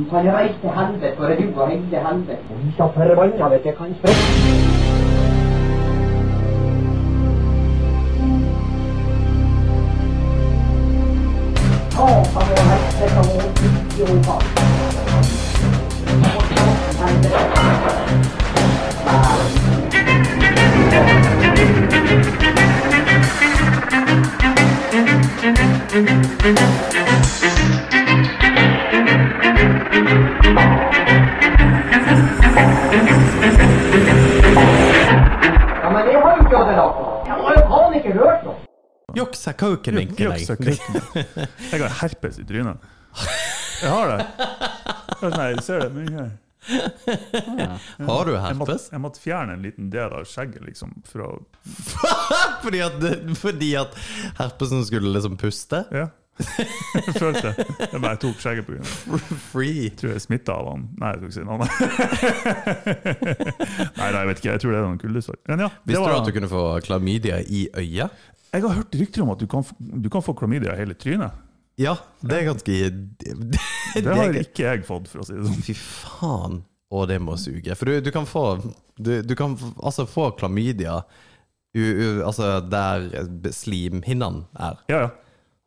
Du kan reise til helvete, for du og hele helvete. Og vi så forbanna vet jeg kan sprette. Satan og helvete noe. Juks er kaukenvinkel, Jøss, jeg har herpes i trynet. Jeg har det. Nei, du Ser det Men her. Har du Jeg måtte, herpes? jeg måtte fjerne en liten del av skjegget, liksom, for å fordi, at, fordi at herpesen skulle liksom puste? Ja. Jeg følte det. Jeg bare tok skjegget på grunn av. Free. Jeg tror jeg er smitta av han. Nei, jeg skal ikke si noe. Nei, nei, jeg vet ikke. Jeg tror det er noen kuldesår. Men ja, Visste du at du kunne få klamydia i øyet? Jeg har hørt rykter om at du kan, du kan få klamydia i hele trynet. Ja, det er ganske Det, Det har ikke jeg fått, for å si det sånn. Fy faen. Og det må suge. For du, du kan få Du, du kan altså få klamydia u, u, altså der slimhinnene er. Ja, ja.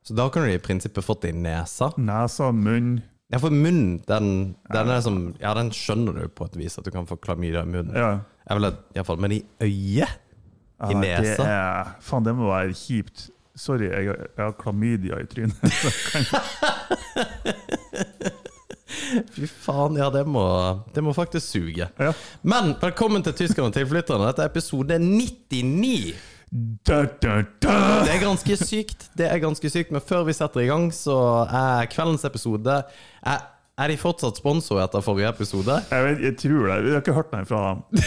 Så da kan du i prinsippet fått det i nesa. Nesa, munn Ja, for munnen, den, den som Ja, den skjønner du på et vis, at du kan få klamydia i munnen. Ja. Jeg vil Iallfall. Men i øyet? I nesa? Det er, faen, det må være kjipt. Sorry, jeg, jeg har klamydia i trynet. Fy faen, ja, det må, det må faktisk suge. Ja. Men velkommen til Tyskerne og tilflytterne. Dette er episode 99. Da, da, da. Det er ganske sykt. Det er ganske sykt Men før vi setter i gang, så er kveldens episode Er, er de fortsatt sponsor etter forrige episode? Jeg, vet, jeg tror det. Vi har ikke hørt noe fra dem.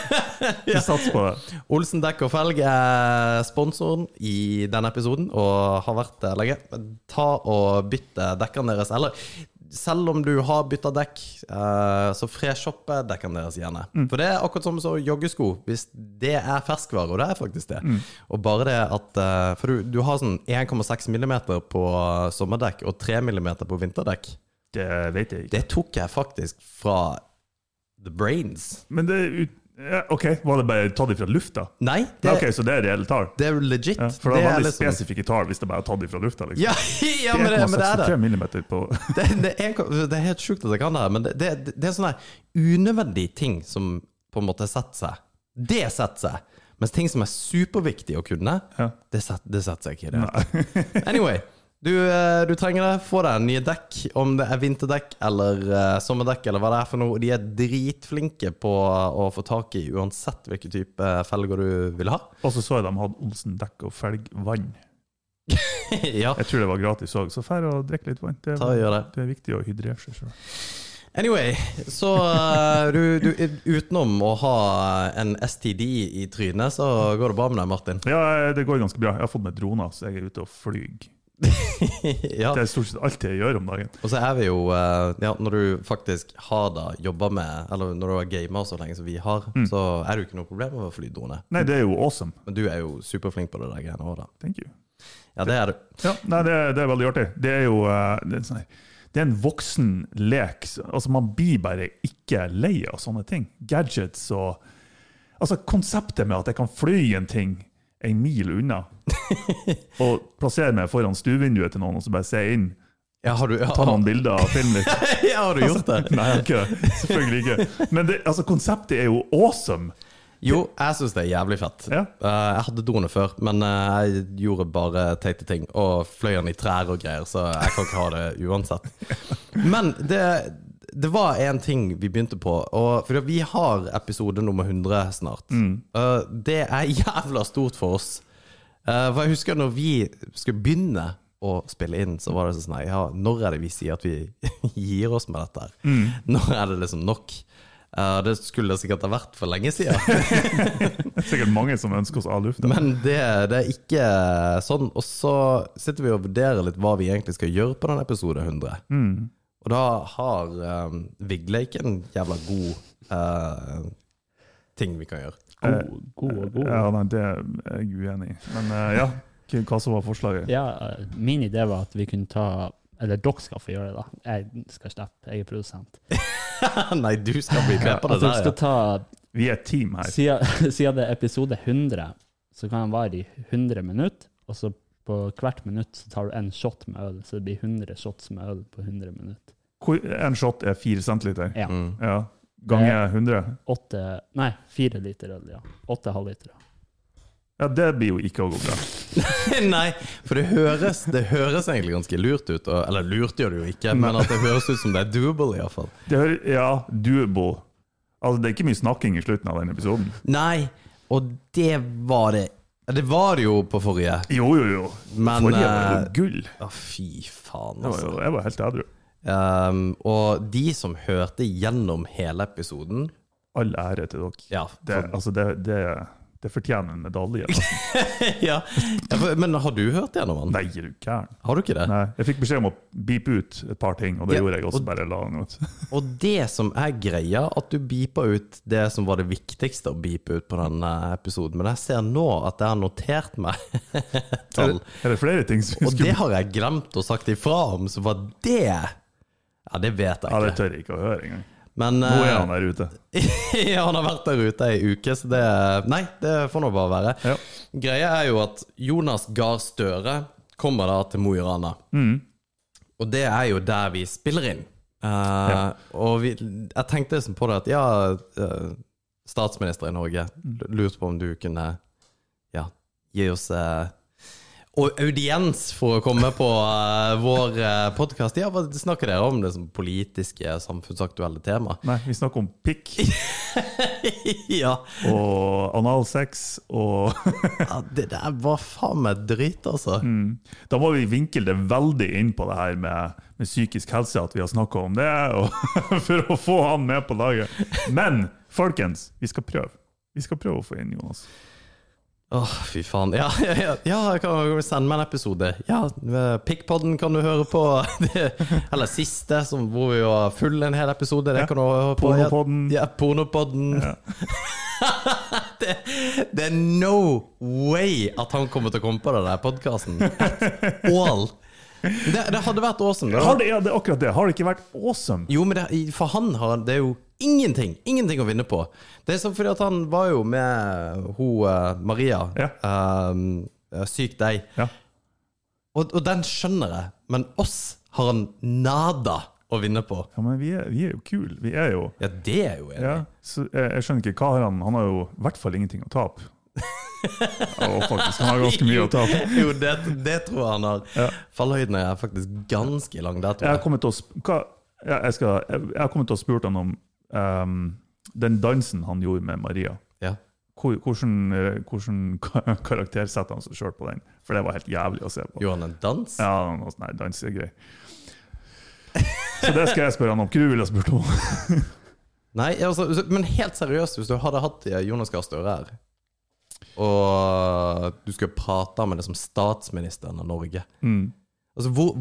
Vi satser på det. Olsen dekk og felg er sponsoren i denne episoden og har vært det lenge. Ta og bytte dekkene deres. Eller selv om du har bytta dekk, eh, så freshoppe dekkene deres gjerne. For det er akkurat som så joggesko. Hvis det er ferskvare, og det er faktisk det. Og bare det at eh, For du, du har sånn 1,6 mm på sommerdekk og 3 mm på vinterdekk. Det vet jeg ikke. Det tok jeg faktisk fra The Brains. Men det er ut... Ja, OK, var det bare tatt ifra lufta? Nei, Det, det, ok, Så det er reelle tall? det er legit. Ja, for det er er veldig liksom- spesifikke tall hvis det bare er tatt ifra lufta. Liksom. Ja, ja men, det, men det er det. millimeter på Det, det, er, det er helt sjukt at jeg kan det her, men det, det, det er sånne unødvendige ting som på en måte setter seg. Det setter seg. Mens ting som er superviktig å kunne, Ja. det, set, det setter seg ikke. i Det. hele tatt. Anyway, du, eh, du trenger det. Få deg nye dekk, om det er vinterdekk eller uh, sommerdekk eller hva det er for noe. De er dritflinke på å få tak i uansett hvilken type felger du vil ha. Og så så jeg de hadde Olsen dekk og felgvann. ja, Jeg tror det var gratis òg, så fær og drikk litt vann. Det, ta det. det er viktig å hydrere seg sjøl. Anyway, så uh, du, du, utenom å ha en STD i trynet, så går det bra med deg, Martin. Ja, det går ganske bra. Jeg har fått meg droner, så jeg er ute og flyr. Ja. Det er stort sett alt jeg gjør om dagen. Og så er vi jo eh, ja, Når du faktisk har da jobba med Eller når du har gama så lenge som vi har, så er det jo ikke noe problem med å fly drone. Nei, det er jo awesome. Men du er jo superflink på det der greiene òg, da. Thank you. Ja, det er du. Ja, nei, det, det er veldig artig. Det er jo eh, det er sånn, det er en voksen lek. Altså, man blir bare ikke lei av sånne ting. Gadgets og Altså, konseptet med at jeg kan fly en ting en mil unna, og plassere meg foran stuevinduet til noen og så bare se inn, Ja, har du, ja, ta noen bilder og film litt. ja, har du gjort det? Nei, ikke det. Selvfølgelig ikke. Men det, altså, konseptet er jo awesome. Jo, jeg syns det er jævlig fett. Ja. Uh, jeg hadde doene før, men uh, jeg gjorde bare teite ting. Og fløy den i trær og greier, så jeg kan ikke ha det uansett. Men det, det var en ting vi begynte på, og for vi har episode nummer 100 snart. Eh, det er jævla stort for oss. Uh, for jeg husker når vi skulle begynne å spille inn, så var det sånn ja, når er det vi sier at vi gir oss med dette her? Når er det liksom nok? Uh, det skulle det sikkert ha vært for lenge siden. Det er sikkert mange som ønsker oss av lufta. Men det, det er ikke sånn. Og så sitter vi og vurderer litt hva vi egentlig skal gjøre på den episode 100. Og da har um, Vigle-ikke en jævla god uh, ting vi kan gjøre. God, god og god. Ja, nei, det er jeg uenig i. Men uh, ja, hva som var forslaget? Ja, eh, min idé var at vi kunne ta Eller dere skal få gjøre det, da. Jeg skal slippe. Jeg er produsent. Nei, du skal bli med på det der, skal ja. ta Vi er et team her. Siden, siden det er episode 100, så kan den vare i 100 minutter, og så på hvert minutt så tar du en shot med øl, så det blir 100 shots med øl på 100 minutter. Hvor En shot er fire centiliter. Ja. Mm. Ja. Ganger 100. Åtte Nei, fire liter øl, ja. Åtte halvlitere. Ja, det blir jo ikke å gå bra. Nei, for det høres, det høres egentlig ganske lurt ut. Og, eller lurt gjør det jo ikke, men at det høres ut som det er doable, iallfall. Ja, doable. Altså, det er ikke mye snakking i slutten av den episoden. Nei, og det var det Det var det jo på forrige. Jo, jo, jo. Men, Forrige var jo eh, gull. Å, fy faen, var altså. jo, jeg var helt edru. Um, og de som hørte gjennom hele episoden All ære til dere. Ja, Det, altså, det, det, det fortjener en medalje. Altså. ja. for, Men har du hørt gjennom den? Nei, er du gæren? Har du ikke det? Nei, jeg fikk beskjed om å beepe ut et par ting, og det Ja, gjorde jeg også. og- bare la den ut. Og det som er greia, at du beepa ut det som var det viktigste å beepe ut på denne episoden. Men jeg ser nå at jeg har notert meg Er tall. det, er det flere ting som Og skulle det har jeg glemt å sagt ifra om, så var det Ja, det vet jeg ikke. Ja, det tør jeg ikke å høre engang. Men Nå er eh, han der ute. ja, han har vært der ute ei uke, så det Nei, det får nå bare være. Ja. Greia er jo at Jonas Gahr Støre kommer da til Mo i Rana. Mm. Og det er jo der vi spiller inn. Uh, Ja. Og vi, jeg tenkte liksom på det at ja, eh, statsminister i Norge lurte på om du kunne ja, gi oss eh, og audiens for å komme på uh, vår uh, podkast. Ja, hva snakker dere om det som politiske, samfunnsaktuelle tema? Nei, vi snakker om pikk ja. og analsex og ja, det der var faen meg drit, altså. Mm. Da må vi vinkle det veldig inn på det her med, med psykisk helse, at vi har snakka om det, for å få han med på laget. Men folkens, vi skal prøve. Vi skal prøve å få inn Jonas. Åh, fy faen. Ja, ja, ja, ja kan sende meg en episode. Ja, Pickpodden kan du høre på. Eller siste, som, hvor vi var full en hel episode. Det Ja. kan du høre på. Pornopodden. Ja, Pornopodden. Det, det er no way at han kommer til å komme på det der podkasten. All. Det, det hadde vært awesome. Det Har det, ja, det akkurat det. Har det ikke vært awesome? Jo, men for han har det er jo ingenting Ingenting å vinne på. Det er sånn fordi at han var jo med hun eh, Maria. Ja. ehm, syk deg. Ja. Og, og den skjønner jeg, men oss har han nada å vinne på. Ja, men vi er, vi er jo kule. Vi er jo Ja, det er jo enig. ja, så jeg, jeg skjønner ikke hva har han Han har jo i hvert fall ingenting å tape. oh, faktisk, han har ganske mye å tape. jo, det, det tror jeg han har. Ja. Fallhøyden er faktisk ganske lang Jeg har kommet til å, hva, jeg, skal, jeg, jeg har kommet til å spurt han om ehm, den dansen han gjorde med Maria. Ja. Hvordan, eh, hvordan karakter setter han seg sjøl på den? For det var helt jævlig å se på. Gjorde han en dans? Ja, noe sånn, grei. Så det skal jeg spørre han om. Hva ville ha spurt om? Nei, altså, men helt seriøst, hvis du hadde hatt Jonas Gahr Støre her, og du skulle prate med det som statsministeren av Norge Mm. Altså, hvor,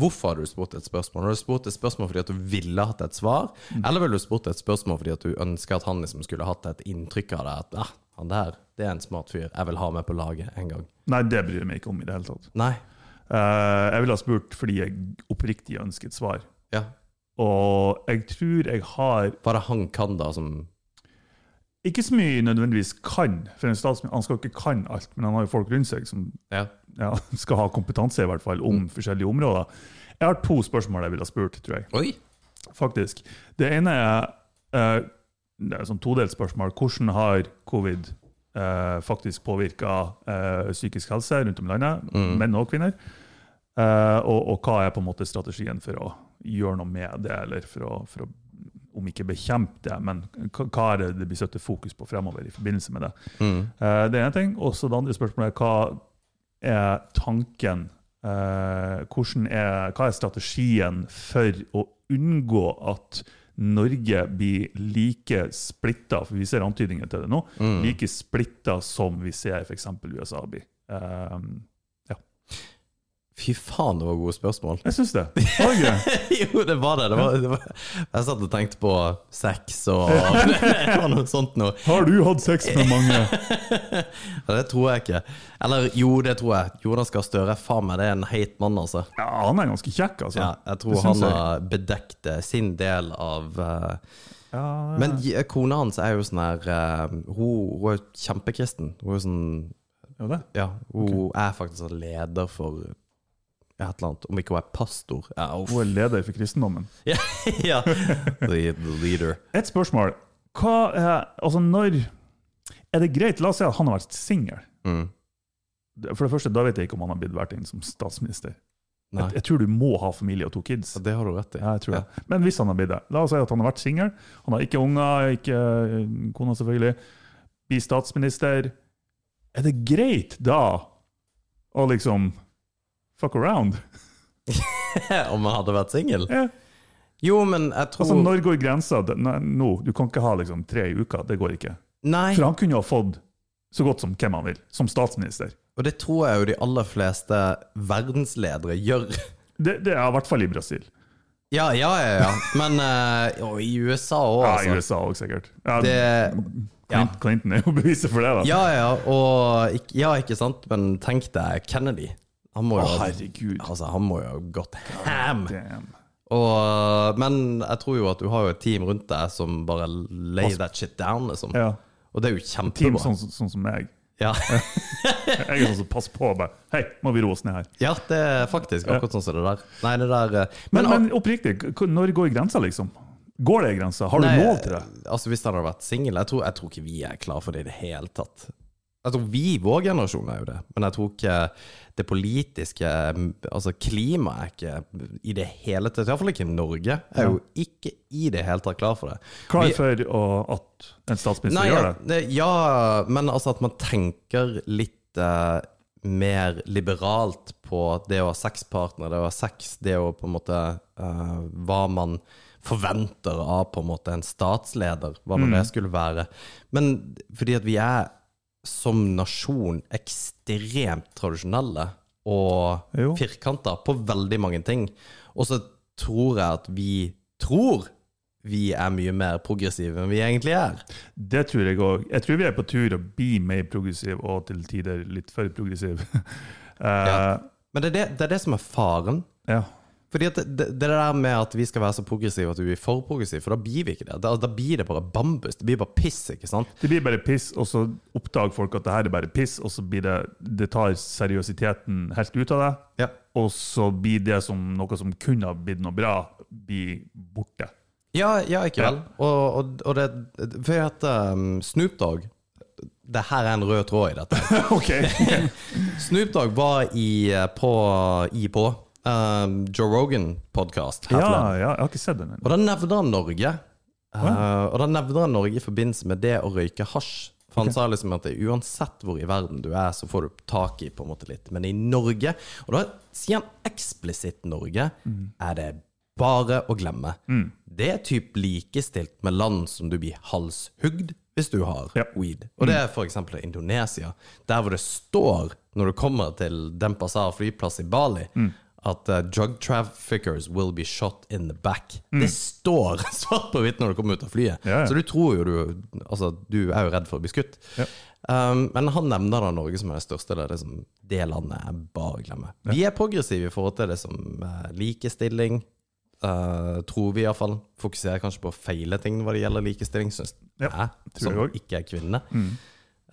Hvorfor har du spurt et spørsmål? Har du spurt et spørsmål fordi at du ville hatt et svar? Eller ville du spurt et spørsmål fordi at du ønsker at han liksom skulle hatt et inntrykk av det? At ah, han der, det er en smart fyr. Jeg vil ha med på laget en gang. Nei, det bryr jeg meg ikke om i det hele tatt. Nei. Uh, jeg ville ha spurt fordi jeg oppriktig ønsker et svar. Ja. Og jeg tror jeg har det han kan, da, som ikke så mye nødvendigvis kan, for en statsminister han skal ikke kan alt, men han har jo folk rundt seg som Ja. ja, skal ha kompetanse i hvert fall om forskjellige områder. Jeg har to spørsmål jeg ville ha spurt, tror jeg. Oi! faktisk. Det ene er uh, det er sånn todelt spørsmål. Hvordan har covid uh, faktisk påvirka uh, psykisk helse rundt om i landet, Mm. menn og kvinner? Uh, og, og hva er på en måte strategien for å gjøre noe med det, eller for å, for å om ikke bekjempe det, men hva er det det blir satt fokus på fremover i forbindelse med det? Mm. Uh, det ene ting. Og så det andre spørsmålet er hva er tanken uh, er, Hva er strategien for å unngå at Norge blir like splitta, for vi ser antydninger til det nå, Mm. like splitta som vi ser f.eks. USA blir. Eh, Fy faen, det var gode spørsmål. Jeg syns det. Var det gøy? jo, det var det. det, var, det var, jeg satt og tenkte på sex og noe sånt noe. Har du hatt sex med mange? Ja, det tror jeg ikke. Eller jo, det tror jeg. Jonas Gahr Støre, faen meg, det er en heit mann, altså. Ja, han er ganske kjekk, altså. Ja, jeg tror han har bedekt eh, sin del av uh, Ja, Men kona hans er jo sånn her uh, hun, hun er kjempekristen. Hun er jo sånn ja, det. Ja, hun er faktisk sånn leder for et eller annet. Om ikke hun er pastor. Ja. Hun er leder for kristendommen. ja, ja. The, the leader. Et spørsmål. Hva er, altså når Er det greit? La oss si at han har vært singel. Mm. For det første, da vet jeg ikke om han har blitt valgt inn som statsminister. Nei, Jeg, jeg tror du må ha familie og to kids. det har du rett i. Ja, jeg tror det. Men hvis han har blitt det La oss si at han har vært singel. Han har ikke unger, ikke eh, kona, selvfølgelig. Blir statsminister. Er det greit da å liksom fuck around? Om han hadde vært singel? Yeah. Jo, men jeg tror Altså, Når går grensa? Nå, no, du kan ikke ha liksom tre i uka. Det går ikke. Nei, For han kunne jo ha fått så godt som hvem han vil, som statsminister. og det tror jeg jo de aller fleste verdensledere gjør. Det, det er i hvert fall i Brasil. Ja, ja, ja. ja. Men og i USA òg, Ja, i altså. USA òg, sikkert. Ja, Det, ja. Clinton er jo beviset for det, da. ja, ja, og Ja, ikke sant? Men tenk deg Kennedy. Han må jo ha herregud. Altså, han må jo ha gått ham. Damn. Og, men jeg tror jo at du har jo et team rundt deg som bare lay that shit down, liksom. Ja. Og det er jo Team kjempebra. sånn, sånn som meg. Ja. Jeg er sånn som passer på. og Bare, Hei, må vi roe oss ned her? ja, det er faktisk akkurat sånn som det der. Nei, det der eh, Men, men, men oppriktig, når går grensa, liksom? Går det grensa? Har du Nei, lov til det? Altså Hvis han hadde vært singel jeg, jeg tror ikke vi er klar for det i det hele tatt. Jeg tror vi, vår generasjon, er jo det. Men jeg tror ikke det politiske Altså klimaet er ikke i det hele tatt Iallfall ikke Norge. Er jo ikke i det hele tatt klar for det. Klar for at en statsminister Nei, gjør det? det- ja, men altså at man tenker litt uh, mer liberalt på det å ha sexpartner, det å ha sex, det å på en måte uh, Hva man forventer av på en måte en statsleder, hva nå det skulle være. Men fordi at vi er som nasjon ekstremt tradisjonelle og Jo. firkanta på veldig mange ting. Og så tror jeg at vi tror vi er mye mer progressive enn vi egentlig er. Det tror jeg òg. Jeg tror vi er på tur å bli mer progressive og til tider litt for progressive. uh, Ja. Men det er det, det er det som er faren. ja. Fordi at det, det, det der med at vi skal være så progressive at vi er for progressiv, for da blir vi ikke det. Da, da blir det bare bambus. Det blir bare piss, ikke sant? Det blir bare piss, og så oppdager folk at det her er bare piss, og så blir det Det tar seriøsiteten helt ut av det, Ja. og så blir det som noe som kunne ha blitt noe bra, blir borte. Ja, ja ikke vel? Og, og, og det For heter um, Snoop Dogg. Det her er en rød tråd i dette. OK. Snoop Dogg var i, eh, på, i på um, Joe Rogan-podkast. Ja, ja, jeg har ikke sett den Og da nevner han Norge. Uh, og da nevner han Norge i forbindelse med det å røyke hasj. For han sa liksom at uansett hvor i verden du er, så får du tak i på en måte litt. Men i Norge, og da sier han eksplisitt Norge, er det bare å glemme. Det er typ likestilt med land som du blir halshugd hvis du har Ja. weed. Og det er f.eks. Indonesia, der hvor det står, når du kommer til Denpasar flyplass i Bali, at uh, drug traffickers will be shot in the back. Det står svart på hvitt når du kommer ut av flyet. Ja, ja. Så du tror jo du Altså, du er jo redd for å bli skutt. Ja. Um, men han nevner da Norge som er det største. Det, er det, som, det landet er bare å glemme. Vi er progressive i forhold til det som er likestilling. Uh, tror vi iallfall. Fokuserer kanskje på feile ting hva det gjelder likestilling, syns jeg, som jeg ikke er kvinne.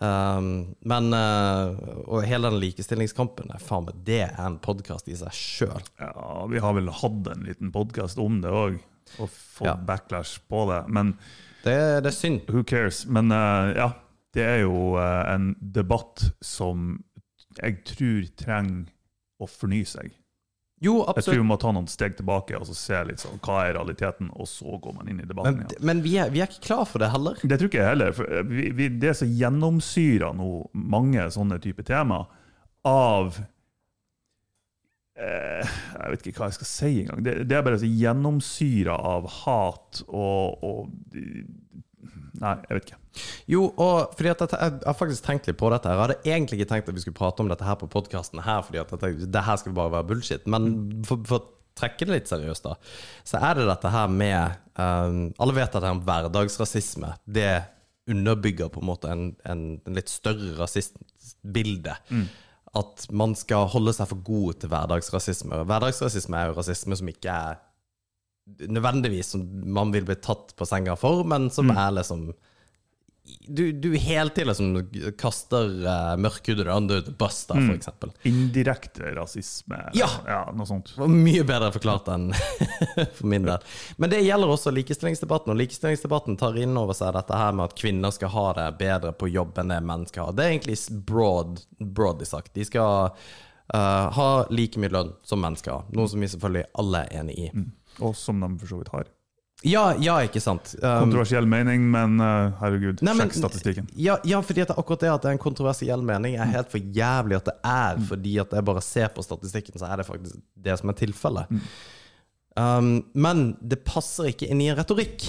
Um, men uh, Og hele den likestillingskampen, er faen meg, det er en podkast i seg sjøl. Ja, vi har vel hatt en liten podkast om det òg, og fått Ja. backlash på det. Men Det, det er synd. who cares? Men uh, ja, det er jo uh, en debatt som jeg tror trenger å fornye seg. Jo, Jeg tror vi må ta noen steg tilbake og så se litt sånn, hva er realiteten, og så går man inn i debatten Men, igjen. men vi, er, vi er ikke klar for det heller. Det tror ikke jeg heller. eh, vi, vi, Det som gjennomsyrer nå mange sånne typer tema av eh, Jeg vet ikke hva jeg skal si engang. Det, det er bare så gjennomsyra av hat og, og Nei, jeg vet ikke. Jo, og fordi at dette, jeg har faktisk tenkt litt på dette. her. Jeg hadde egentlig ikke tenkt at vi skulle prate om dette her på podkasten fordi at dette, det her skal bare være bullshit. Men for, for å trekke det litt seriøst, da, så er det dette her med um, Alle vet at det er om hverdagsrasisme. Det underbygger på en måte en, en, en litt større rasistbilde. At man skal holde seg for god til hverdagsrasisme. Hverdagsrasisme er jo rasisme som ikke er nødvendigvis som man vil bli tatt på senga for, men som er liksom Du, du hele tiden liksom kaster uh, mørkhudede under the bus, da, for eksempel. Indirekte rasisme. Ja. ja noe sånt. Mye bedre forklart enn for min del. Men det gjelder også likestillingsdebatten, og likestillingsdebatten tar inn over seg dette her med at kvinner skal ha det bedre på jobb enn det menn skal ha. Det er egentlig broad, broadly sagt. De skal uh, ha like mye lønn som menn skal ha, noe som vi selvfølgelig alle er enig i. Og som de for så vidt har. Ja, ja, ikke sant. Um, Kontroversiell mening, men uh, herregud, Nei, men- sjekk statistikken. Ja, ja, fordi at akkurat det at det er en kontroversiell mening, er helt for jævlig at det er. Fordi at jeg bare ser på statistikken, så er det faktisk det som er tilfellet. Um, men det passer ikke inn i en retorikk.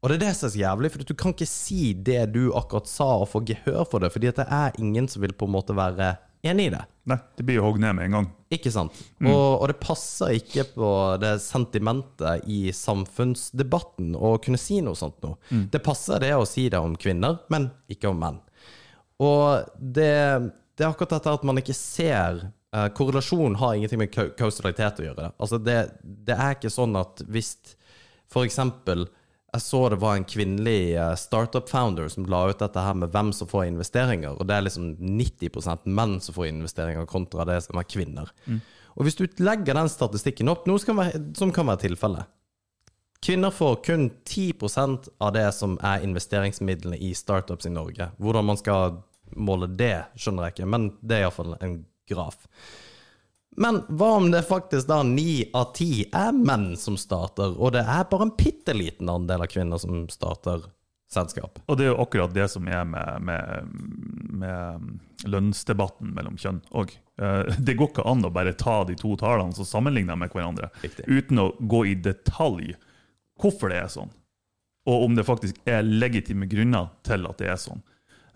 Og det er det som er så jævlig, for du kan ikke si det du akkurat sa, og få gehør for det, fordi at det er ingen som vil på en måte være enig i det. Nei, det blir jo hogd ned med en gang. Ikke sant? Og, og det passer ikke på det sentimentet i samfunnsdebatten å kunne si noe sånt nå. Det passer det å si det om kvinner, men ikke om menn. Og det, det er akkurat dette at man ikke ser eh, Korrelasjon har ingenting med kausalitet å gjøre. Altså det, det er ikke sånn at hvis for eksempel jeg så det var en kvinnelig eh, startup-founder som la ut dette her med hvem som får investeringer, og det er liksom 90% menn som får investeringer, kontra det som er kvinner. Og hvis du legger den statistikken opp, noe som kan være, som kan være tilfellet Kvinner får kun 10% av det som er investeringsmidlene i startups i Norge. Hvordan man skal måle det, skjønner jeg ikke, men det er iallfall en graf. Men hva om det faktisk da ni av ti er menn som starter, og det er bare en bitte liten andel av kvinner som starter selskap? Og det er jo akkurat det som er med, med, med lønnsdebatten mellom kjønn òg. Det går ikke an å bare ta de to tallene og sammenligne dem med hverandre Riktig. uten å gå i detalj hvorfor det er sånn, og om det faktisk er legitime grunner til at det er sånn.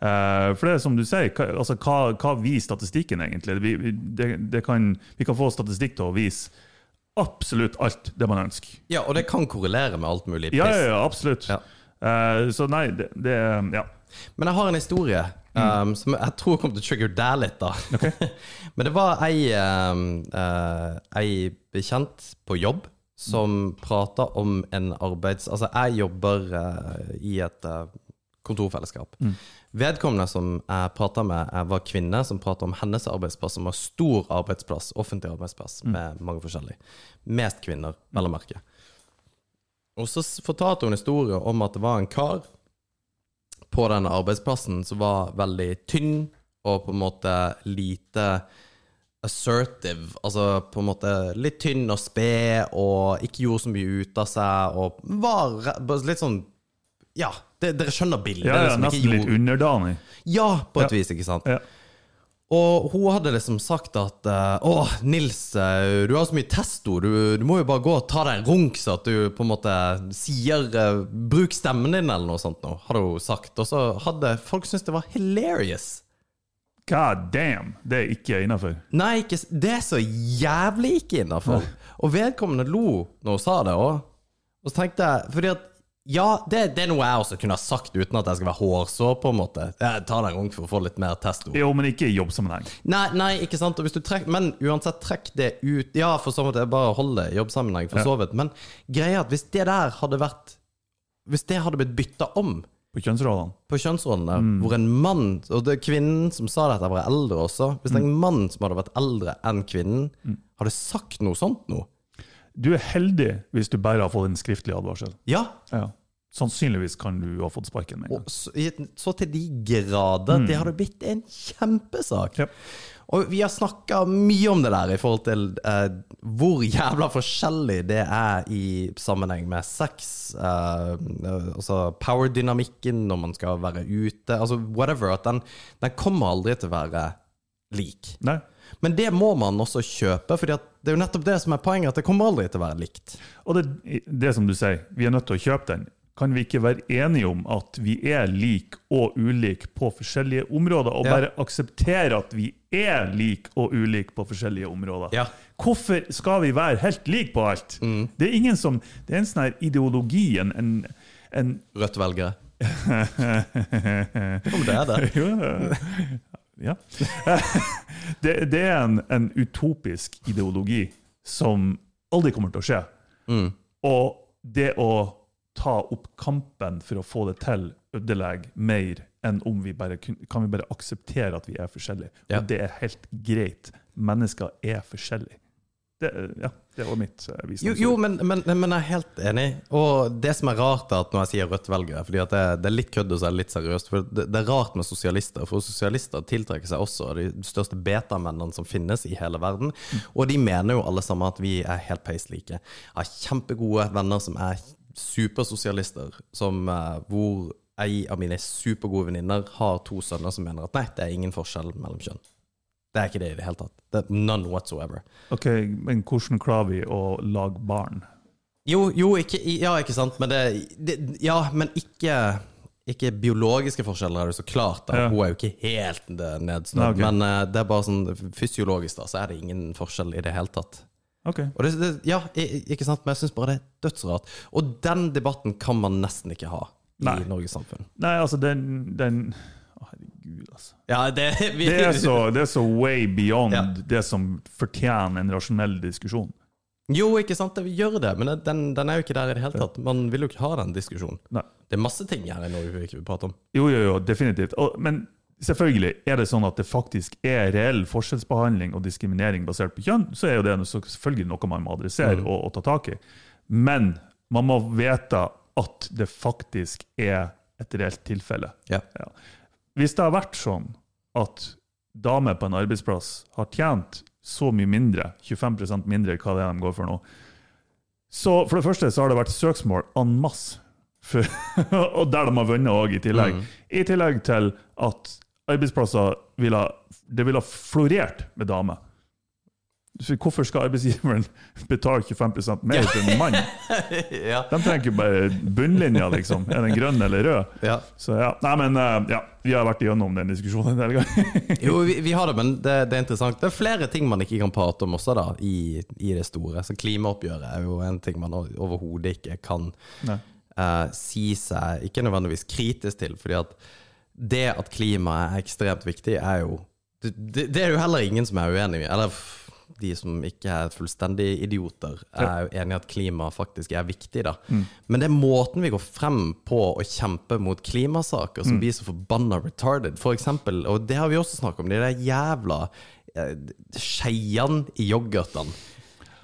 Eh, For det er som du sier, altså, hva, hva viser statistikken egentlig? Vi, det, det kan, vi kan få statistikk til å vise absolutt alt det man ønsker. Ja, og det kan korrelere med alt mulig. Ja, piss. ja, ja absolutt. Ja. Uh, Så nei, det, det Ja. Men jeg har en historie um, som jeg tror kommer til å trigger deg litt, da. Men det var ei, um, uh, ei bekjent på jobb som prata om en arbeids... Altså, jeg jobber uh, i et kontorfellesskap. Vedkommende som jeg prata med, eh, var kvinne som prata om hennes arbeidsplass, som var stor arbeidsplass, offentlig arbeidsplass, med mange forskjellige. Mest kvinner, vel å merke. Og så fortalte hun historier om at det var en kar på denne arbeidsplassen som var veldig tynn og på en måte lite assertive. Altså på en måte litt tynn og sped og ikke gjorde så mye ut av seg og var litt sånn Ja, det, dere skjønner bildet? Ja, ja, liksom, nesten litt underdanig. Ja, på et Ja. vis, ikke sant? Ja. Og hun hadde liksom sagt at eh, Å, Nils, eh, du har så mye testo. Du, du må jo bare gå og ta deg en runk, så at du på en måte sier eh, Bruk stemmen din, eller noe sånt nå, hadde hun sagt. Og så hadde folk syntes det var hilarious. God damn, det er ikke innafor. Nei, ikke, det er så jævlig ikke innafor. Og vedkommende lo når hun sa det òg. Og så tenkte jeg Fordi at ja, det, det er noe jeg også kunne ha sagt uten at jeg skal være hårsår, på en måte. Jeg tar deg en runk for å få litt mer testo. Jo, men ikke i jobbsammenheng. Nei, nei, ikke sant. Trekk, men uansett, trekk det ut. Ja, for så vidt, det er bare å holde det i jobbsammenheng, for så vidt. Men greia er at hvis det der hadde vært Hvis det hadde blitt bytta om På kjønnsrollene. på kjønnsrollene, hvor en mann Og det er kvinnen som sa dette, var eldre også. Hvis en mann som hadde vært eldre enn kvinnen, hadde sagt noe sånt nå Du er heldig hvis du bare har fått en skriftlig advarsel. Ja, Ja. Sannsynligvis kan du ha fått sparken med en gang. så, så til de grader. Det hadde blitt en kjempesak. Ja. Og vi har snakka mye om det der i forhold til eh, hvor jævla forskjellig det er i sammenheng med sex. eh, altså power-dynamikken når man skal være ute. Altså whatever. At den, den kommer aldri til å være lik. Nei. Men det må man også kjøpe, for det er jo nettopp det som er poenget. At det kommer aldri til å være likt. Og det, det som du sier, vi er nødt til å kjøpe den. kan vi ikke være enige om at vi er like og ulike på forskjellige områder, og Ja. bare akseptere at vi er like og ulike på forskjellige områder? Ja. Hvorfor skal vi være helt like på alt? Mm. Det er ingen som, det er en sånn her ideologi, en, en, en Rødt velgere. Om det er det. Ja. det, det er en, en utopisk ideologi som aldri kommer til å skje. Mm. Og det å ta opp kampen for å få det til, ødelegger mer enn om vi bare kan vi bare akseptere at vi er forskjellige. Ja. Og det er helt greit. Mennesker er forskjellige. Det, ja, det var mitt visdom. Jo, jo men, men, men jeg er helt enig. Og det som er rart, er at når jeg sier Rødt-velgere fordi det, det er litt kødd og så er det litt seriøst. For det, det er rart med sosialister, for sosialister tiltrekker seg også de største betamennene som finnes i hele verden. Og de mener jo alle sammen at vi er helt peislike. Jeg har kjempegode venner som er supersosialister, som, eh, hvor ei av mine supergode venninner har to sønner som mener at nei, det er ingen forskjell mellom kjønn. Det er ikke det i det hele tatt. Det er none whatsoever. Ok, Men hvordan klarer vi å lage barn? Jo, jo ikke, ja, ikke sant, men det, det Ja, men ikke ikke biologiske forskjeller er det så klart. Da. Ja. Hun er jo ikke helt nedstått. Nei. Men uh, det er bare sånn fysiologisk, da, så er det ingen forskjell i det hele tatt. Ok. Og det, det, ja, ikke sant, men jeg syns bare det er dødsrart. Og den debatten kan man nesten ikke ha Nei. i Norges samfunn. Nei, altså, den, den Å, herregud, altså. Ja, det, vi, Det er så, det er så way beyond Ja. det som fortjener en rasjonell diskusjon. Jo, ikke sant, det gjør det, men den, den er jo ikke der i det hele tatt. Man vil jo ikke ha den diskusjonen. Nei. Det er masse ting her i Norge vi ikke vil prate om. Jo, jo, jo, definitivt. Og, men selvfølgelig er det sånn at det faktisk er reell forskjellsbehandling og diskriminering basert på kjønn, så er jo det selvfølgelig noe man må adressere og, og ta tak i. Men man må vite at det faktisk er et reelt tilfelle. Ja. Ja. Hvis det har vært sånn at damer på en arbeidsplass har tjent så mye mindre, 25% mindre hva det er de går for nå, så for det første så har det vært søksmål en masse, for, og der de har vunnet òg, i tillegg. I tillegg til at arbeidsplasser ville, det ville ha florert med damer. Hvorfor skal arbeidsgiveren betale 25 mer til en mann? ja. De trenger ikke bare bunnlinja, liksom. Er den grønn eller rød? ja. Så ja, nei, men eh, ja, vi har vært igjennom den diskusjonen en del ganger. Jo, vi, vi har det, men det, det er interessant. Det er flere ting man ikke kan prate om også, da, i, i det store. Så klimaoppgjøret er jo en ting man overhodet ikke kan eh, si seg ikke nødvendigvis kritisk til, fordi at det at klimaet er ekstremt viktig, er jo det, det, er jo heller ingen som er uenig i. Eller de som ikke er fullstendig idioter, er jo enig i at klima faktisk er viktig, da. Men det er måten vi går frem på å kjempe mot klimasaker som blir så forbanna retarded, for eksempel, og det har vi også snakket om, de der jævla eh, skeiene i yoghurtene.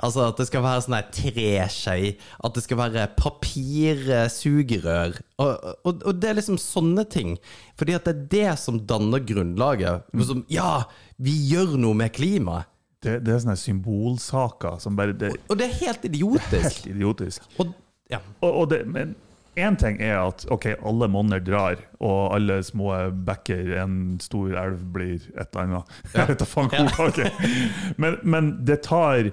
Altså at det skal være sånn her treskei, at det skal være papirsugerør. Og, og, og det er liksom sånne ting. Fordi at det er det som danner grunnlaget. Som, ja, vi gjør noe med klimaet. Det, det er sånne symbolsaker som bare Det og, Og det er helt idiotisk. Det er helt idiotisk. Og, ja. Og, og det, men én ting er at ok, alle monner drar, og alle små bekker, en stor elv blir et eller annet. Jeg vet da faen hvor ok. men, men det tar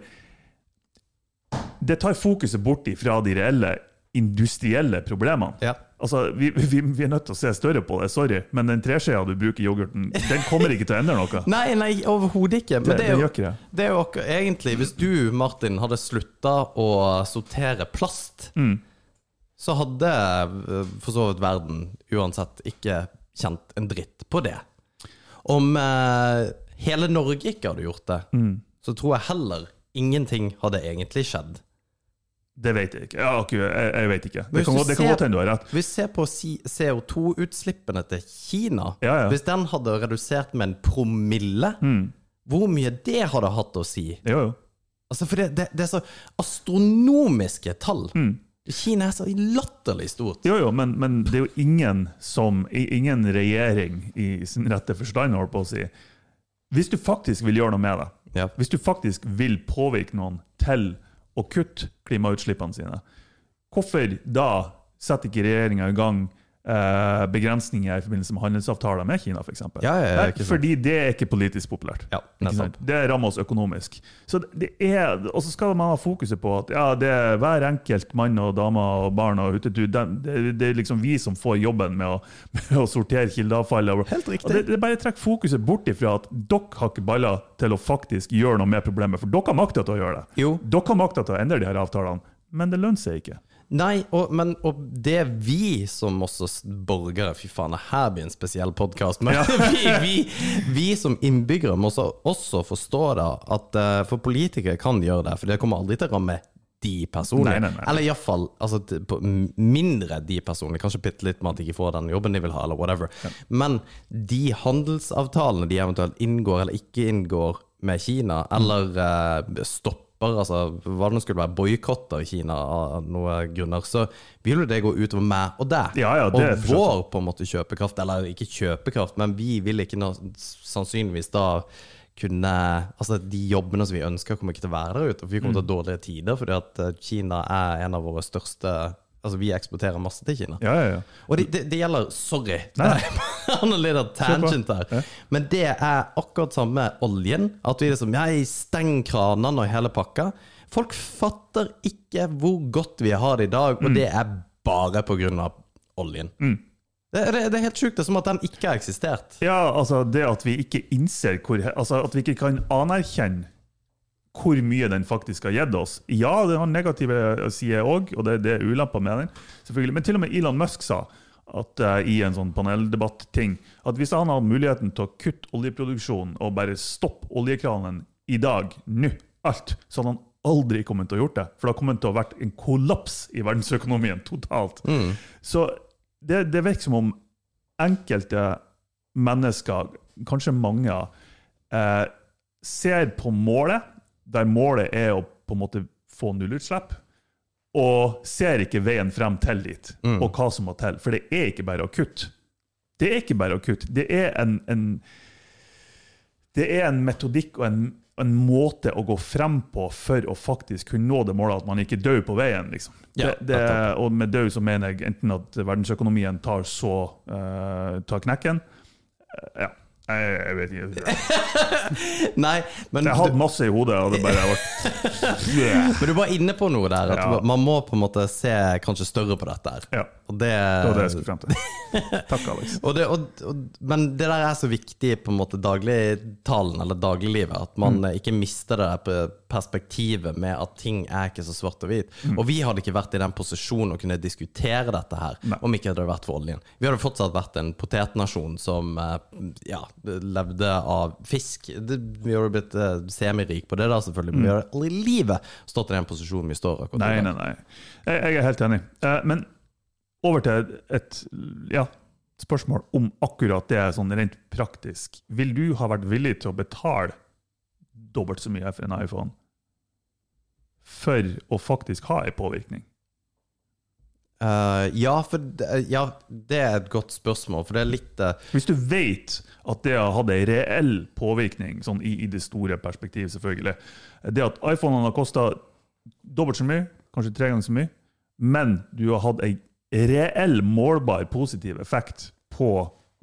Det tar fokuset bort fra de reelle industrielle problemene. Ja. Altså, vi, vi, vi er nødt til å se større på det, sorry, men den treskjea du bruker i yoghurten, den kommer ikke til å endre noe. Nei, nei, overhodet ikke. Men Det- det, det er jo, det. det er jo egentlig Hvis du, Martin, hadde slutta å sortere plast, så hadde eh, for så vidt verden uansett ikke kjent en dritt på det. Om eh, hele Norge ikke hadde gjort det, så tror jeg heller ingenting hadde egentlig skjedd. Det vet jeg ikke. Ja, ok, jeg, jeg vet ikke. Det kan, det kan godt hende du har rett. Hvis vi ser på CO2-utslippene til Kina Ja, ja. Hvis den hadde redusert med en promille, hvor mye det hadde hatt å si? Jo, jo. Altså, for det, det, det er så astronomiske tall. Mm. Kina er så latterlig stort. Jo, jo, men, men det er jo ingen som Ingen regjering i sin rette forstand, holdt på å si. Hvis du faktisk vil gjøre noe med det, Ja. hvis du faktisk vil påvirke noen til å kutte klimautslippene sine, hvorfor da setter ikke regjeringa i gang begrensninger i forbindelse med handelsavtaler med Kina, f.eks. Ja, ja, ja. Fordi det er ikke politisk populært. Ja? Det rammer oss økonomisk. Så det er, Og så skal man ha fokuset på at ja, det er hver enkelt mann og dame og barn og hutetu. Det, det er liksom vi som får jobben med å, med å sortere kildeavfall. Helt riktig. Og det, det bare trekker fokuset bort ifra at dere har ikke baller til å faktisk gjøre noe med problemet. For dere har makta til å gjøre det. Jo. Dere har makta til å endre de her avtalene, men det lønner seg ikke. Nei, og, men, og det vi som også borgere Fy faen, det her blir en spesiell podkast. Men vi, vi, vi som innbyggere må også, også forstå da at eh, For politikere kan gjøre det, for det kommer aldri til å ramme de personene. Nei, nei, nei. Eller iallfall altså, mindre de personene. Kanskje bitte litt med at de ikke får den jobben de vil ha, eller whatever. Men de handelsavtalene de eventuelt inngår eller ikke inngår med Kina, eller eh, stopper altså hva det skulle være, boikotter Kina av noen grunner, så vil jo det gå utover meg og deg. Ja, ja, og vår på en måte kjøpekraft, eller ikke kjøpekraft, men vi vil ikke noe, sannsynligvis da kunne Altså de jobbene som vi ønsker, kommer ikke til å være der ute. For vi kommer til å ha dårligere tider, fordi at eh, Kina er en av våre største Altså vi eksporterer masse til Kina. Ja, ja, ja. Og det, det, det gjelder Sorry, Nei. han er litt av tangent her. Men det er akkurat samme oljen. At vi liksom Jeg stenger kranene og hele pakka. Folk fatter ikke hvor godt vi har det i dag, Mm. og det er bare av oljen. Det, det, det er helt sjukt. Det er som at den ikke har eksistert. Ja, altså det at vi ikke innser hvor Altså at vi ikke kan anerkjenne hvor mye den faktisk har gitt oss. Ja, det har negative sider òg, og det, det er ulemper med den. selvfølgelig. Men til og med Elon Musk sa at uh, i en sånn paneldebatt-ting at hvis han hadde muligheten til å kutte oljeproduksjonen og bare stoppe oljekranen i dag, nå, alt, så hadde han aldri kommet til å gjort det. For det har kommet til å vært en kollaps i verdensøkonomien totalt. Så det, det virker som om enkelte mennesker, kanskje mange, eh, ser på målet, der målet er å på en måte få nullutslipp, og ser ikke veien frem til dit, og hva som må til. For det er ikke bare å kutte. Det er ikke bare å kutte. Det er en, en det er en metodikk og en, en måte å gå frem på for å faktisk kunne nå det målet at man ikke dør på veien. Liksom. Det, det, og med død så mener jeg enten at verdensøkonomien tar så uh, tar knekken uh, Ja, jeg, jeg vet ikke. Nei, men Jeg hadde masse i hodet, og det bare yeah. Men du var inne på noe der. At Ja. Man må på en måte se kanskje større på dette. her Ja, Og det, det var det jeg skulle frem til. Takk, Alex. og det, og, og, men det der er så viktig på en måte dagligtalen, eller dagliglivet, at man Mm. ikke mister det der perspektivet med at ting er ikke så svart og hvit. Mm. Og vi hadde ikke vært i den posisjonen å kunne diskutere dette her om ikke det hadde vært for oljen. Vi hadde fortsatt vært en potetnasjon som eh, ja, levde av fisk. Det, vi hadde blitt uh, semirik på det da, selvfølgelig, men vi har aldri i livet stått i den posisjonen vi står akkurat. Nei, nei, nei. Jeg, jeg er helt enig. Uh, men over til et ja, spørsmål om akkurat det sånn rent praktisk. Vil du ha vært villig til å betale dobbelt så mye for en iPhone for å faktisk ha en påvirkning? Eh, ja, for det, ja, det er et godt spørsmål, for det er litt uh... Hvis du vet at det har hatt en reell påvirkning, sånn i, i det store perspektivet, selvfølgelig. Det at iPhonene har kosta dobbelt så mye, kanskje tre ganger så mye, men du har hatt en reell, målbar positiv effekt på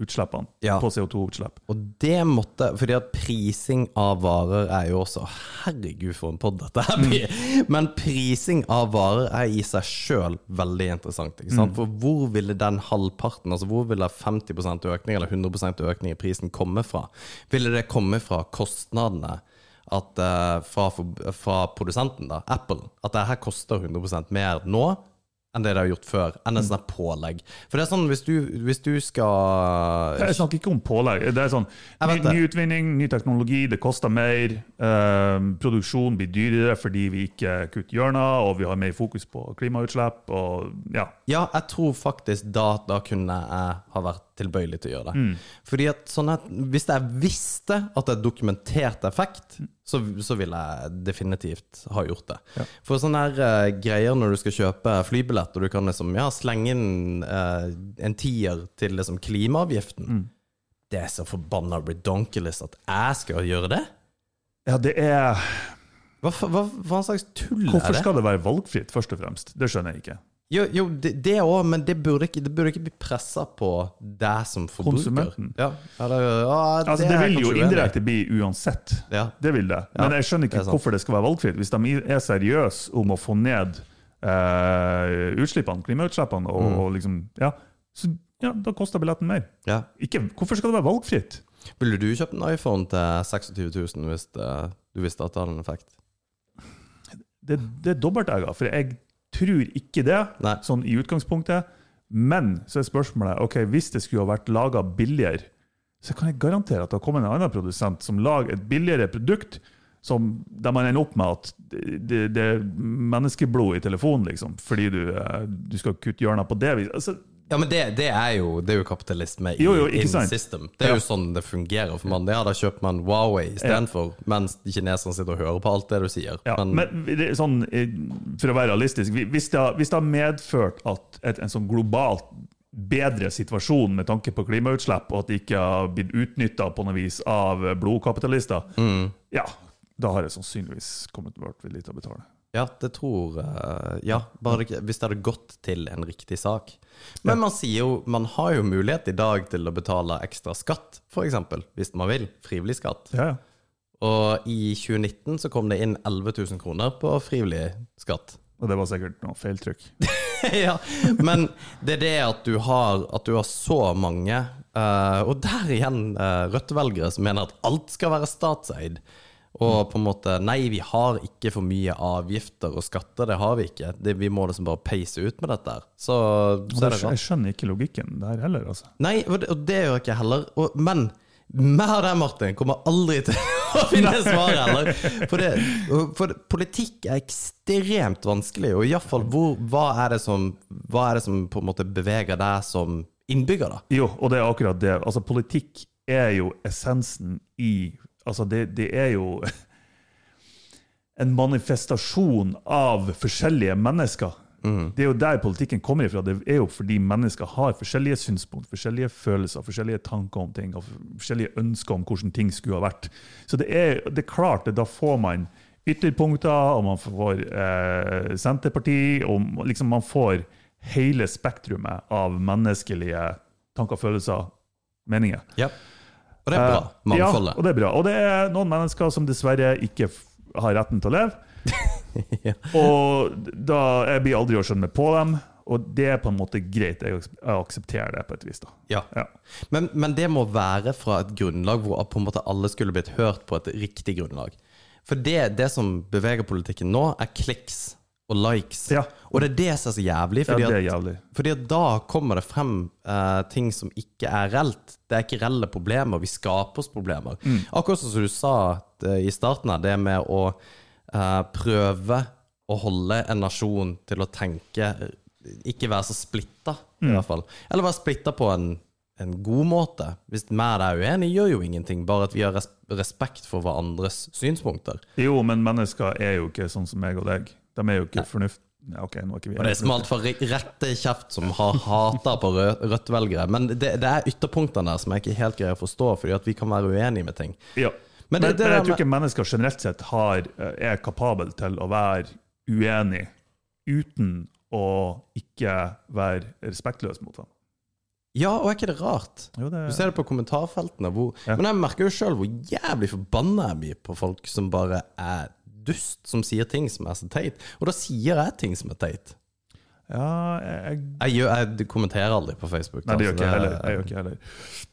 utslippene, Ja. på CO2-utslipp. Og det måtte Fordi at prising av varer er jo også Herregud, for en podd dette her blir. Men prising av varer er i seg sjøl veldig interessant. Ikke sant? For hvor ville den halvparten, altså hvor ville 50% økning eller 100% økning i prisen komme fra? Ville det komme fra kostnadene? At, uh, fra, fra produsenten, da, Apple, at det her koster 100% mer nå enn det de har gjort før. Enn et sånt her pålegg. For det er sånn, hvis du, hvis du skal Jeg snakker ikke om pålegg. Det er sånn ny, ny utvinning, ny teknologi, det koster mer. Eh, produksjon blir dyrere fordi vi ikke kutter hjørner, og vi har mer fokus på klimautslipp. Og, ja. Ja, jeg tror faktisk da, da kunne jeg ha vært tilbøyelig til å gjøre det. Fordi at sånn at Hvis jeg visste at det er dokumentert effekt, så, så ville jeg definitivt ha gjort det. For sånne her uh, greier når du skal kjøpe flybillett, og du kan liksom ja, slenge inn uh, en tier til liksom klimaavgiften Det er så forbanna redonkulous at jeg skal gjøre det? ja, det er Hva, hva, hva slags tull er det? Hvorfor skal det være valgfritt, først og fremst? Det skjønner jeg ikke. Jo, jo det òg, men det burde, ikke, det burde ikke bli pressa på deg som forbruker. Ja, eller, ja, Altså, det vil jo indirekte bli uansett. Ja. Det vil det. Men Ja, jeg skjønner ikke det hvorfor det skal være valgfritt. Hvis de er seriøse om å få ned eh, utslippene, klimautslippene, og, Mm. og liksom Ja, så ja, da koster billetten mer. Ja. Ikke, hvorfor skal det være valgfritt? Ville du kjøpt en iPhone til 26 000 hvis det, du visste at det hadde en effekt? Det, det er dobbeltegga, for jeg tror ikke det, Nei. sånn i utgangspunktet. Men så er spørsmålet ok, hvis det skulle ha vært laga billigere, så kan jeg garantere at det har kommet en annen produsent som lager et billigere produkt, som, der man ender opp med at det, er menneskeblod i telefonen, liksom, fordi du, eh, du skal kutte hjørner på det viset. Altså, Ja, men det, det er jo det er jo kapitalisme i Jo, jo, in system. Det er Ja. jo sånn det fungerer for mannen. Ja, da kjøper man Huawei istedenfor, mens kineserne sitter og hører på alt det du sier. Ja, men, det er sånn, eh, for å være realistisk, hvis det, hvis det har medført at et, en sånn globalt bedre situasjon med tanke på klimautslipp, og at det ikke har blitt utnytta på noe vis av blodkapitalister, Mm. ja, da har jeg sannsynligvis kommet vært villig til å betale. Ja, det tror uh, Ja, bare det, hvis det hadde gått til en riktig sak. Men man sier jo Man har jo mulighet i dag til å betale ekstra skatt, f.eks., hvis man vil. Frivillig skatt. Ja, ja. Og i 2019 så kom det inn 11 000 kroner på frivillig skatt. Og det var sikkert noe feiltrykk. ja, men det er det at du har, at du har så mange, uh, og der igjen uh, Rødt-velgere som mener at alt skal være statseid. Og på en måte Nei, vi har ikke for mye avgifter og skatter, det har vi ikke. Det, vi må liksom bare peise ut med dette. Så, så det jeg skjønner ikke logikken der heller, altså. Nei, og det, og det gjør jeg ikke heller. Og, men meg og deg, Martin, kommer aldri til å finne svaret heller. For, det, for politikk er ekstremt vanskelig, og iallfall hva er det som Hva er det som på en måte beveger deg som innbygger, da? Jo, og det er akkurat det. Altså, politikk er jo essensen i Altså, det, det er jo en manifestasjon av forskjellige mennesker. Det er jo der politikken kommer ifra. Det er jo fordi mennesker har forskjellige synspunkt, forskjellige følelser, forskjellige tanker om ting, og forskjellige ønsker om hvordan ting skulle ha vært. Så det er, det er klart da får man ytterpunkter, og man får eh, Senterparti, og liksom man får hele spektrumet av menneskelige tanker, følelser, meninger. Ja. Og det er bra. Eh, Mangfoldet. Ja, og det er bra. Og det er noen mennesker som dessverre ikke har retten til å leve. Ja. Og da jeg blir aldri å skjønne meg på dem. Og det er på en måte greit. Jeg aks- jeg aksepterer det på et vis. da. Ja. Ja. Men, men det må være fra et grunnlag hvor på en måte alle skulle blitt hørt på et riktig grunnlag. For det, det som beveger politikken nå, er kliks og likes. Ja. Og det er det som er så jævlig. Ja, Fordi, det er at, fordi at da kommer det frem uh, ting som ikke er reelt. Det er ikke reelle problemer. Vi skaper oss problemer. Mm. Akkurat som du sa eh, i starten her, det med å uh, prøve å holde en nasjon til å tenke Ikke være så splitta, i Mm. hvert fall. Eller være splitta på en, en god måte. Hvis vi er uenige, gjør jo ingenting. Bare at vi har respekt for hverandres synspunkter. Jo, men mennesker er jo ikke sånn som meg og deg. De er jo ikke fornuft... Ok, nå er ikke vi Og det er smalt for rette kjeft som har hata på Rødt-velgere. Men det, det er ytterpunktene der som jeg ikke helt greier å forstå, fordi at vi kan være uenige med ting. Ja. Men Men, det- det men jeg tror ikke mennesker generelt sett har, eh, er kapabel til å være uenig uten å ikke være respektløs mot dem. Ja, og er ikke det rart? Jo, det, Du ser det på kommentarfeltene. Hvor, Ja. Men jeg merker jo sjøl hvor jævlig forbanna jeg blir på folk som bare er dust, som sier ting som er så teit. Og da sier jeg ting som er teit. ja, jeg, Jeg, gjør, jeg kommenterer aldri på Facebook. Nei, det gjør altså, ikke jeg heller. Jeg gjør ikke jeg heller.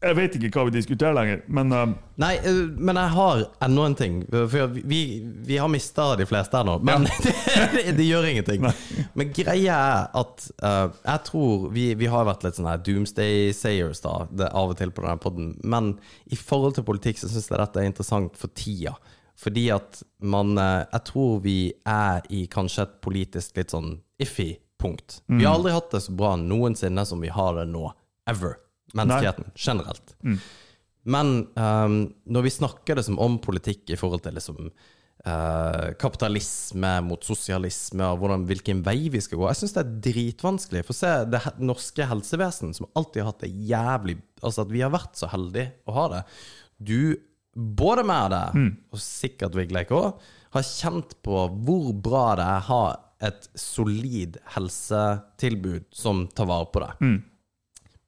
Jeg vet ikke hva vi diskuterer lenger, men eh, Nei, eh, men jeg har enda en ting. For vi, vi har mista de fleste her nå, men det, det gjør ingenting. Men greia er at eh, jeg tror vi, vi har vært litt sånn her doomsday sayers da, det, av og til på denne podden. Men i forhold til politikk så syns jeg dette er interessant for tida. Fordi at man eh, Jeg tror vi er i kanskje et politisk litt sånn iffy punkt. Vi har aldri hatt det så bra noensinne som vi har det nå. Ever. Menneskeheten. Generelt. Men um, når vi snakker det som om politikk i forhold til liksom uh, kapitalisme mot sosialisme, og hvordan, hvilken vei vi skal gå Jeg syns det er dritvanskelig. For se det norske helsevesen, som alltid har hatt det jævlig Altså at vi har vært så heldige å ha det. Du, både meg og deg, og sikkert Vigleik òg, har kjent på hvor bra det er å ha et solid helsetilbud som tar vare på det.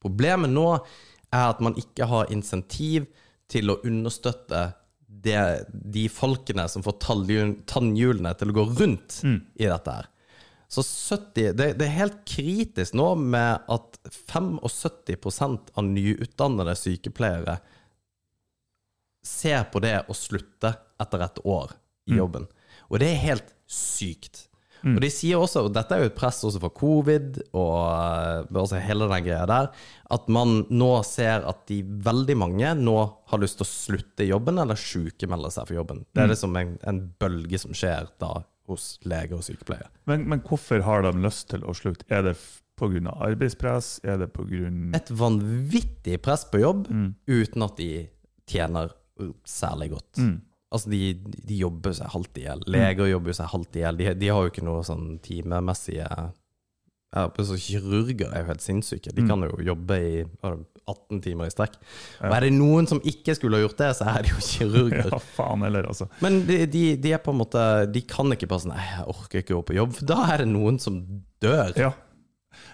Problemet nå er at man ikke har insentiv til å understøtte det, de folkene som får tannhjulene til å gå rundt i dette her. Så 70, det, det er helt kritisk nå med at 75% av nyutdannede sykepleiere ser på det å slutte etter et år i jobben. Og det er helt sykt. Og de sier også, og dette er jo et press også for covid og eh, altså hele den greia der, at man nå ser at de veldig mange nå har lyst til å slutte jobben eller sjukemelde seg for jobben. Det er liksom en, en bølge som skjer da hos leger og sykepleiere. Men, men hvorfor har de lyst til å slutte? Er det pga. arbeidspress? Er det pga. Et vanvittig press på jobb uten at de tjener særlig godt. Altså, de, de jobber seg halvt i hjel. Leger jobber seg halvt i hjel. De, de har jo ikke noe sånn timemessige ja, så Kirurger er jo helt sinnssyke. De kan jo jobbe i hva er det, 18 timer i strekk. Og er det noen som ikke skulle ha gjort det, så er det jo kirurger. Ja, faen heller, altså. Men de, de, de er på en måte De kan ikke bare sånn Nei, jeg orker ikke å gå på jobb. For da er det noen som dør. Ja.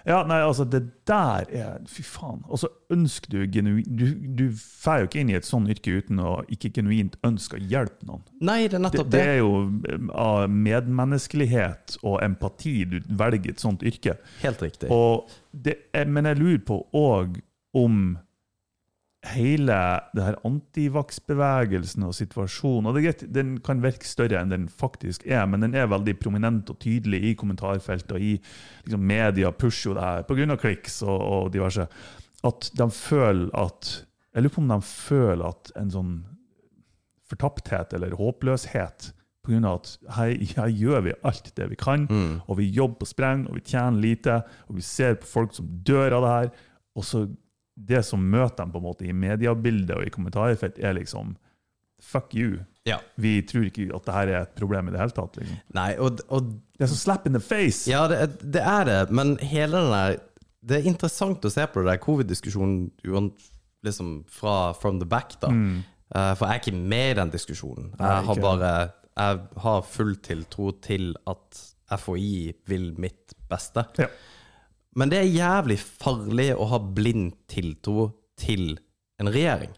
Ja, nei, altså, det der er Fy faen. Og så ønsker du genuint Du, du får jo ikke inn i et sånt yrke uten å ikke genuint ønske å hjelpe noen. Nei, det er nettopp det det. er jo eh, av medmenneskelighet og empati du velger et sånt yrke. Helt riktig. Det men jeg lurer på òg om hele det her antivaksbevegelsen og situasjonen og det er greit, Den kan virke større enn den faktisk er, men den er veldig prominent og tydelig i kommentarfeltet og i liksom, media pusher jo det her pga. kliks og, og diverse. At de føler at Jeg lurer på om de føler at en sånn fortapthet eller håpløshet av at her, her gjør vi alt det vi kan, og vi jobber på spreng, og vi tjener lite, og vi ser på folk som dør av det her, og så det som møter dem på en måte i mediebildet og i kommentarfelt, er liksom Fuck you. Ja. Vi tror ikke at det her er et problem i det hele tatt. Liksom. Nei, og, og Det er så slap in the face! Ja, det, det er det, men hele den der Det er interessant å se på det der covid-diskusjonen liksom fra from the back, da. Eh, for jeg er ikke med i den diskusjonen. Jeg har bare Jeg har full tiltro til at FHI vil mitt beste. Ja. Men det er jævlig farlig å ha blind tiltro til en regjering.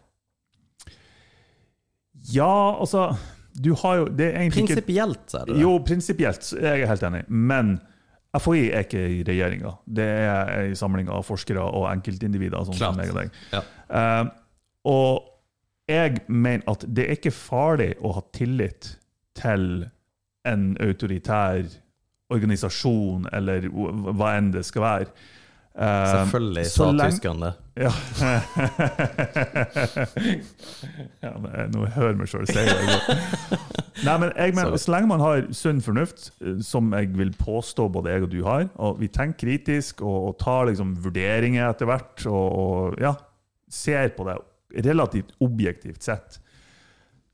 Ja, altså Du har jo Det er egentlig Prinsipielt så er det. Jo, prinsipielt er jeg helt enig, men FHI er ikke i regjeringa. Det er ei samling av forskere og enkeltindivider. Sånn som meg og deg. Ja. Uh, og jeg mener at det er ikke farlig å ha tillit til en autoritær organisasjon, eller hva enn det skal være. Eh, Selvfølgelig sa tyskerne det. Ja. ja men nå hører jeg meg sjøl si det. Nei, men jeg mener, Så- Så lenge man har sunn fornuft, eh, som jeg vil påstå både jeg og du har, og vi tenker kritisk og, og tar liksom vurderinger etter hvert, og, og ja, ser på det relativt objektivt sett,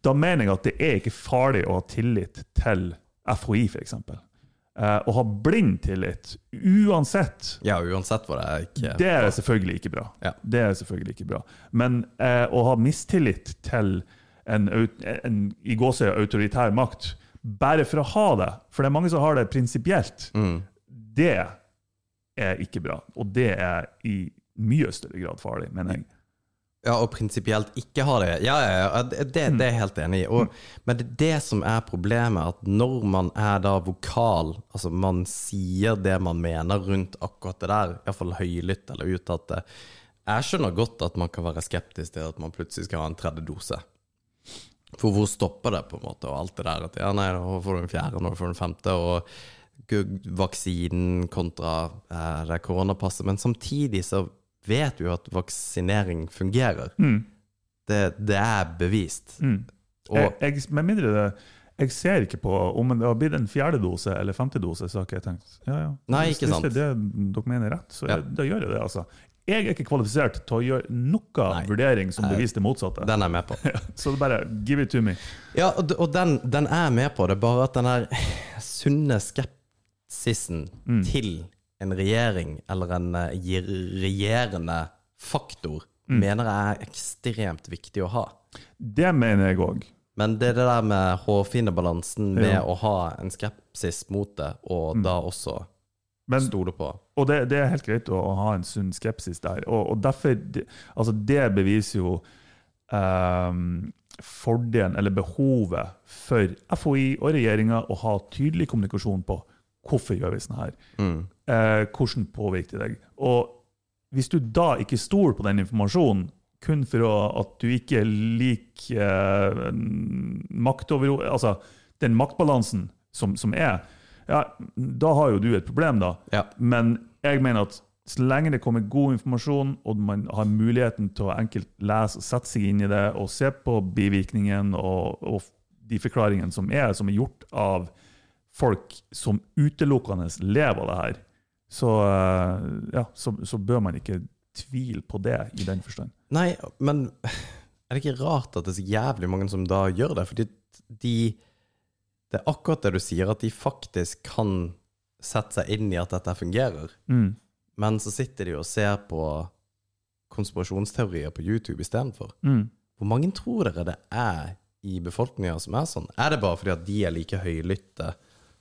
da mener jeg at det er ikke farlig å ha tillit til FHI, f.eks. Uh, å ha blind tillit, uansett Ja, uansett hva det er. Ikke, det er selvfølgelig ikke bra. Ja. Det er selvfølgelig ikke bra. Men eh, å ha mistillit til en, en i gåsøya autoritær makt, bare for å ha det, for det er mange som har det prinsipielt, Mm. det er ikke bra. Og det er i mye større grad farlig, mener jeg. Ja, og prinsipielt ikke ha det. Ja, ja, ja, det, det det er jeg helt enig i. Og, men det det som er problemet, at når man er da vokal, altså man sier det man mener rundt akkurat det der, iallfall høylytt eller uttatt det Jeg skjønner godt at man kan være skeptisk til at man plutselig skal ha en tredje dose. For hvor stopper det, på en måte, og alt det der? At ja, nei, nå får du en fjerde, nå får du en femte, og vaksinen kontra eh, det koronapasset. Men samtidig så vet jo at vaksinering fungerer. Det, det er bevist. Mm. Jeg, jeg, med mindre det Jeg ser ikke på om det har blitt en fjerde dose eller femte dose, så har ikke jeg tenkt ja, ja. Nei, ikke sant. Hvis det er det dere mener er rett, så Ja. jeg, da gjør jeg det. altså. Jeg er ikke kvalifisert til å gjøre noe Nei. vurdering som beviser det motsatte. den er jeg med på. Så det bare give it to me. Ja, og, og den, den er jeg med på. Det er bare at den der sunne skepsisen til en regjering, eller en eh, regjerende faktor, mener jeg er ekstremt viktig å ha. Det mener jeg òg. Men det er det der med hårfine balansen med Ja. å ha en skepsis mot det, og da også Men, stole på. og det, det er helt greit å, ha en sunn skepsis der. Og, og derfor Altså, det beviser jo um, fordelen, eller behovet, for FHI og regjeringa å ha tydelig kommunikasjon på hvorfor gjør vi sånn her. Mm. Eh, hvordan påvirker det deg? Og hvis du da ikke stoler på den informasjonen, kun for å, at du ikke liker eh, makt over Altså den maktbalansen som, som er, ja, da har jo du et problem, da. Ja. Men jeg mener at så lenge det kommer god informasjon, og man har muligheten til å enkelt lese og sette seg inn i det, og se på bivirkningen og, og de forklaringene som er, som er gjort av folk som utelukkende lever av det her, så, eh, ja, så, så bør man ikke tvile på det i den forstand. Nei, men er det ikke rart at det er så jævlig mange som da gjør det? Fordi de Det er akkurat det du sier, at de faktisk kan sette seg inn i at dette fungerer. Mm. Men så sitter de og ser på konspirasjonsteorier på YouTube istedenfor. Mm. Hvor mange tror dere det er i befolkninga som er sånn? Er det bare fordi at de er like høylytte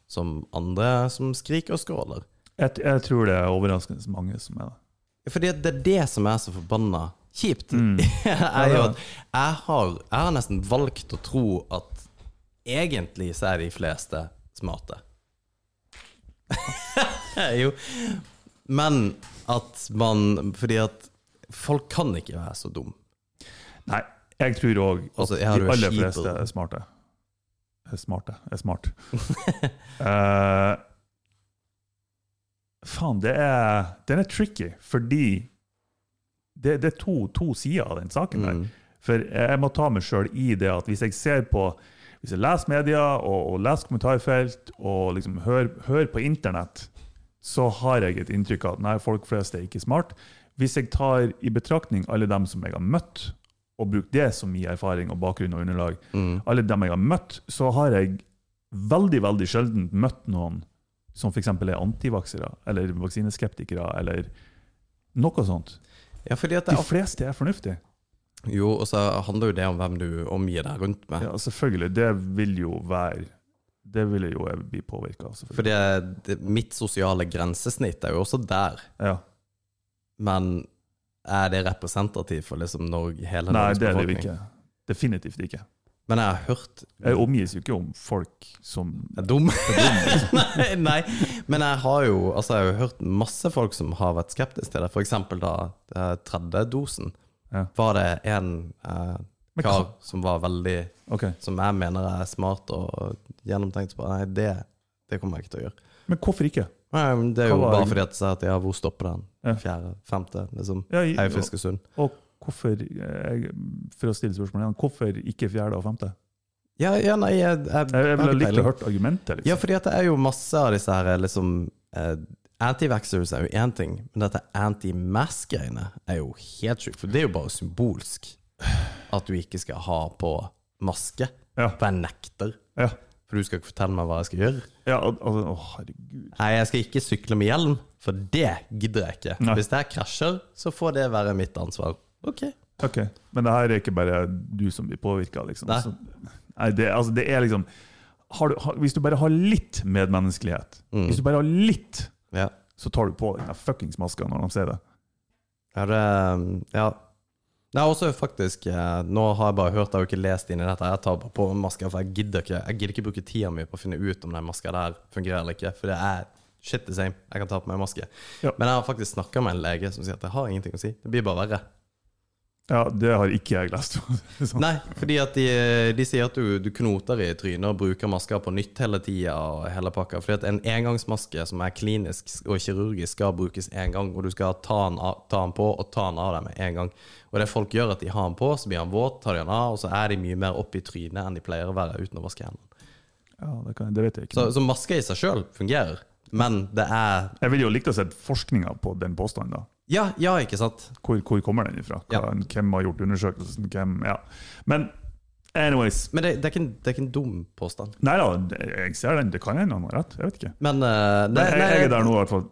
som andre som skriker og skråler? Jeg, jeg tror det er overraskende mange som er det. Fordi det er det som er så forbanna kjipt. Mm. er jo at jeg har, jeg har nesten valgt å tro at egentlig så er de fleste smarte. jo. Men at man Fordi at folk kan ikke være så dum. Nei, jeg tror òg at Altså, de aller fleste er smarte. Er smarte. Er smart. Eh, faen, det er, den er tricky, fordi det, det er to, to sider av den saken der. Mm. For jeg må ta meg sjøl i det at hvis jeg ser på Hvis jeg leser media og, og leser kommentarfelt og liksom hører, hører på internett, så har jeg et inntrykk av at nei, folk flest er ikke smart. Hvis jeg tar i betraktning alle dem som jeg har møtt, og bruker det som min erfaring og bakgrunn og underlag, Mm. alle dem jeg har møtt, så har jeg veldig, veldig sjelden møtt noen som f.eks. er antivaksere eller vaksineskeptikere eller noe sånt. Ja, De fleste er fornuftige. jo, og så handler jo det om hvem du omgir deg rundt med. Ja, selvfølgelig. Det vil jo være Det vil jo jeg bli påvirka av. For det, det, mitt sosiale grensesnitt er jo også der. Ja. Men er det representativt for liksom Norge, hele Nei, Norges det er det jo ikke. Definitivt ikke. Men jeg har hørt Jeg omgis jo ikke om folk som er dum. nei, nei, men jeg har jo altså jeg har hørt masse folk som har vært skeptiske til det. Eksempel da eh, tredje dosen. Ja. Var det en eh, kar som var veldig okay. Som jeg mener er smart og gjennomtenkt. Så bare, nei, det, det kommer jeg ikke til å gjøre. Men hvorfor ikke? Nei, det er jo bare fordi at jeg har hvor stopper den? Ja. Fjerde? Femte? Liksom. Ja, Jeg er i- Fiskesund. Og hvorfor jeg, For å stille spørsmålet igjen, hvorfor ikke fjerde og femte? Ja, ja, nei, jeg, jeg, Jeg, jeg har ville likt å hørt argumentet. argumentet. Ja, Liksom. fordi det er jo masse av disse her liksom eh, Anti-vaxxers er jo én ting, men dette anti-mask-greiene er jo helt sjukt. For det er jo bare symbolsk at du ikke skal ha på maske. Ja. For jeg nekter. Ja. For du skal ikke fortelle meg hva jeg skal gjøre. Ja, altså, å, herregud. Nei, jeg skal ikke sykle med hjelm, for det gidder jeg ikke. Nei. Hvis jeg krasjer, så får det være mitt ansvar. Ok. Ok, Men det her er ikke bare du som blir påvirka, liksom. Nei. Så, nei, det, altså, det er liksom har du, har, Hvis du bare har litt medmenneskelighet, Mm. hvis du bare har litt, Ja. så tar du på den fuckings maska når de sier det. Er, Ja. Nei, også faktisk eh, Nå har jeg bare hørt, jeg har jo ikke lest inn i dette. Jeg tar bare på maska, for jeg gidder ikke Jeg gidder ikke bruke tida mi på å finne ut om den maska der fungerer eller ikke. For det er shit the same. Jeg kan ta på meg maske. Ja. Men jeg har faktisk snakka med en lege som sier at det har ingenting å si. Det blir bare verre. Ja, det har ikke jeg lest. sånn. Nei, fordi at de, de sier at du, du knoter i trynet og bruker masker på nytt hele tida og hele pakka. Fordi at en engangsmaske som er klinisk og kirurgisk skal brukes én gang, og du skal ta den, av, ta den på og ta den av deg med en gang. Og det folk gjør, at de har den på, så blir den våt, tar de den av, og så er de mye mer oppi trynet enn de pleier å være uten å vaske hendene. Ja, det, kan, det vet jeg ikke. Så, så maske i seg sjøl fungerer, men det er Jeg ville jo likt å se forskninga på den påstanden. da. Ja, ja, ikke sant? Hvor, hvor kommer den ifra? Hva, Ja. Hvem har gjort undersøkelsen? Hvem, ja. Men anyways Men det, det, er ikke, en- det er ikke en dum påstand. Nei da, jeg ser den. Det kan hende han har rett. Jeg vet ikke. Men, eh, Men jeg, jeg er der nå, i hvert fall.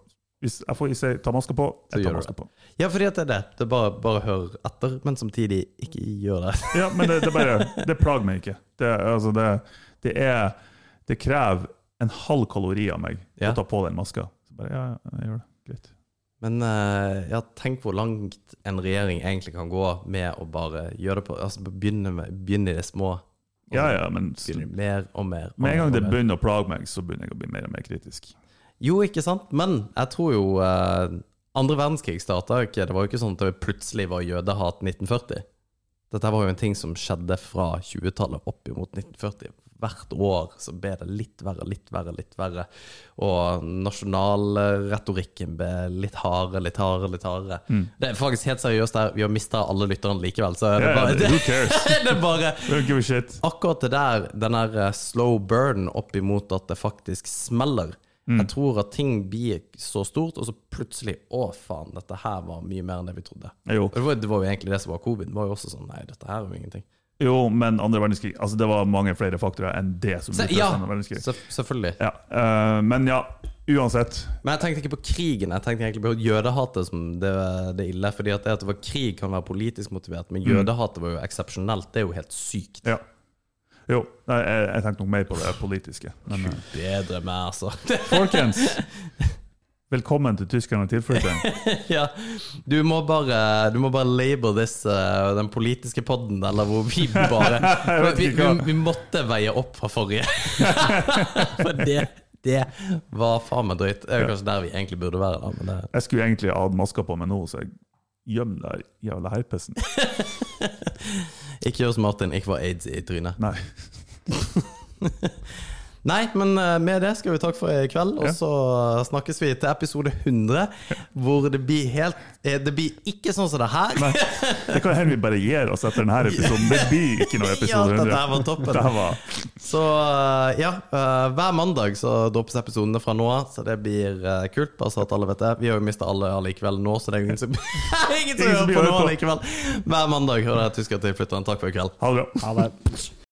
Hvis jeg får si ta maska på, jeg tar maska på. Ja, fordi at det er det. Det er bare, bare hør etter, men samtidig ikke gjør det. Ja, men det, det bare Det plager meg ikke. Det, altså det, det er Det krever en halv kalori av meg Ja. å ta på den maska. Så bare, ja, jeg gjør det. Greit. Men eh, ja, tenk hvor langt en regjering egentlig kan gå med å bare gjøre det på Altså begynne, med, begynne i det små. Ja, ja, men mer og mer. og med en gang det begynner å plage meg, så begynner jeg å bli mer og mer kritisk. Jo, ikke sant? Men jeg tror jo eh, Andre verdenskrig starta jo ikke Det var jo ikke sånn at det plutselig var jødehat 1940. Dette var jo en ting som skjedde fra 20-tallet opp mot 1940. Hvert år så ble det litt verre, litt verre, litt verre. Og nasjonalretorikken ble litt hardere, litt hardere, litt hardere. Det er faktisk helt seriøst der. Vi har mista alle lytterne likevel, så det bare, ja, who cares? det bare give a shit. akkurat det der, den der eh, slow burn opp imot at det faktisk smeller. Jeg tror at ting blir så stort, og så plutselig Å, faen, dette her var mye mer enn det vi trodde. Jo. Det var, det var jo egentlig det som var covid. Det var jo også sånn Nei, dette her er jo ingenting. Jo, men andre verdenskrig altså Det var mange flere faktorer enn det som utløste ja, andre verdenskrig. selvfølgelig. Ja, uh, men ja, uansett. Men jeg tenkte ikke på krigen, jeg tenkte egentlig på jødehatet som det, det ille. Fordi at det at det var krig, kan være politisk motivert, men jødehatet var jo eksepsjonelt. Det er jo helt sykt. Ja. Jo, jeg, jeg tenkte nok mer på det politiske. Men eh, Bedre meg, altså. folkens, velkommen til tyskerne og tilflytteren. ja, du må bare Du må bare label this uh, den politiske podden, eller hvor vi bare vi, vi, vi måtte veie opp fra forrige. For det, det var faen meg drøyt. Det er jo kanskje der vi egentlig burde være, da. Men det, Jeg skulle egentlig ha hatt maska på meg nå, så jeg gjemmer den jævla herpesen. ikke gjør som Martin, ikke få aids i trynet. Nei. Nei, men eh, med det skal vi takke for i kveld, og Ja. så snakkes vi til episode 100, hvor det blir helt eh, Det blir ikke sånn som det her. Nei. Det kan hende vi bare gir oss etter denne episoden. Det blir ikke noe episode Ja, 100. dette her var toppen. Det var, Så eh, ja, hver mandag så droppes episodene fra nå av, så det blir kult. Bare så at alle vet det. Vi har jo mista alle allikevel nå, så det er ingen som, ingen som hører på nå allikevel. Hver mandag hører jeg tysker. Takk for i kveld. ha det bra. Ha det.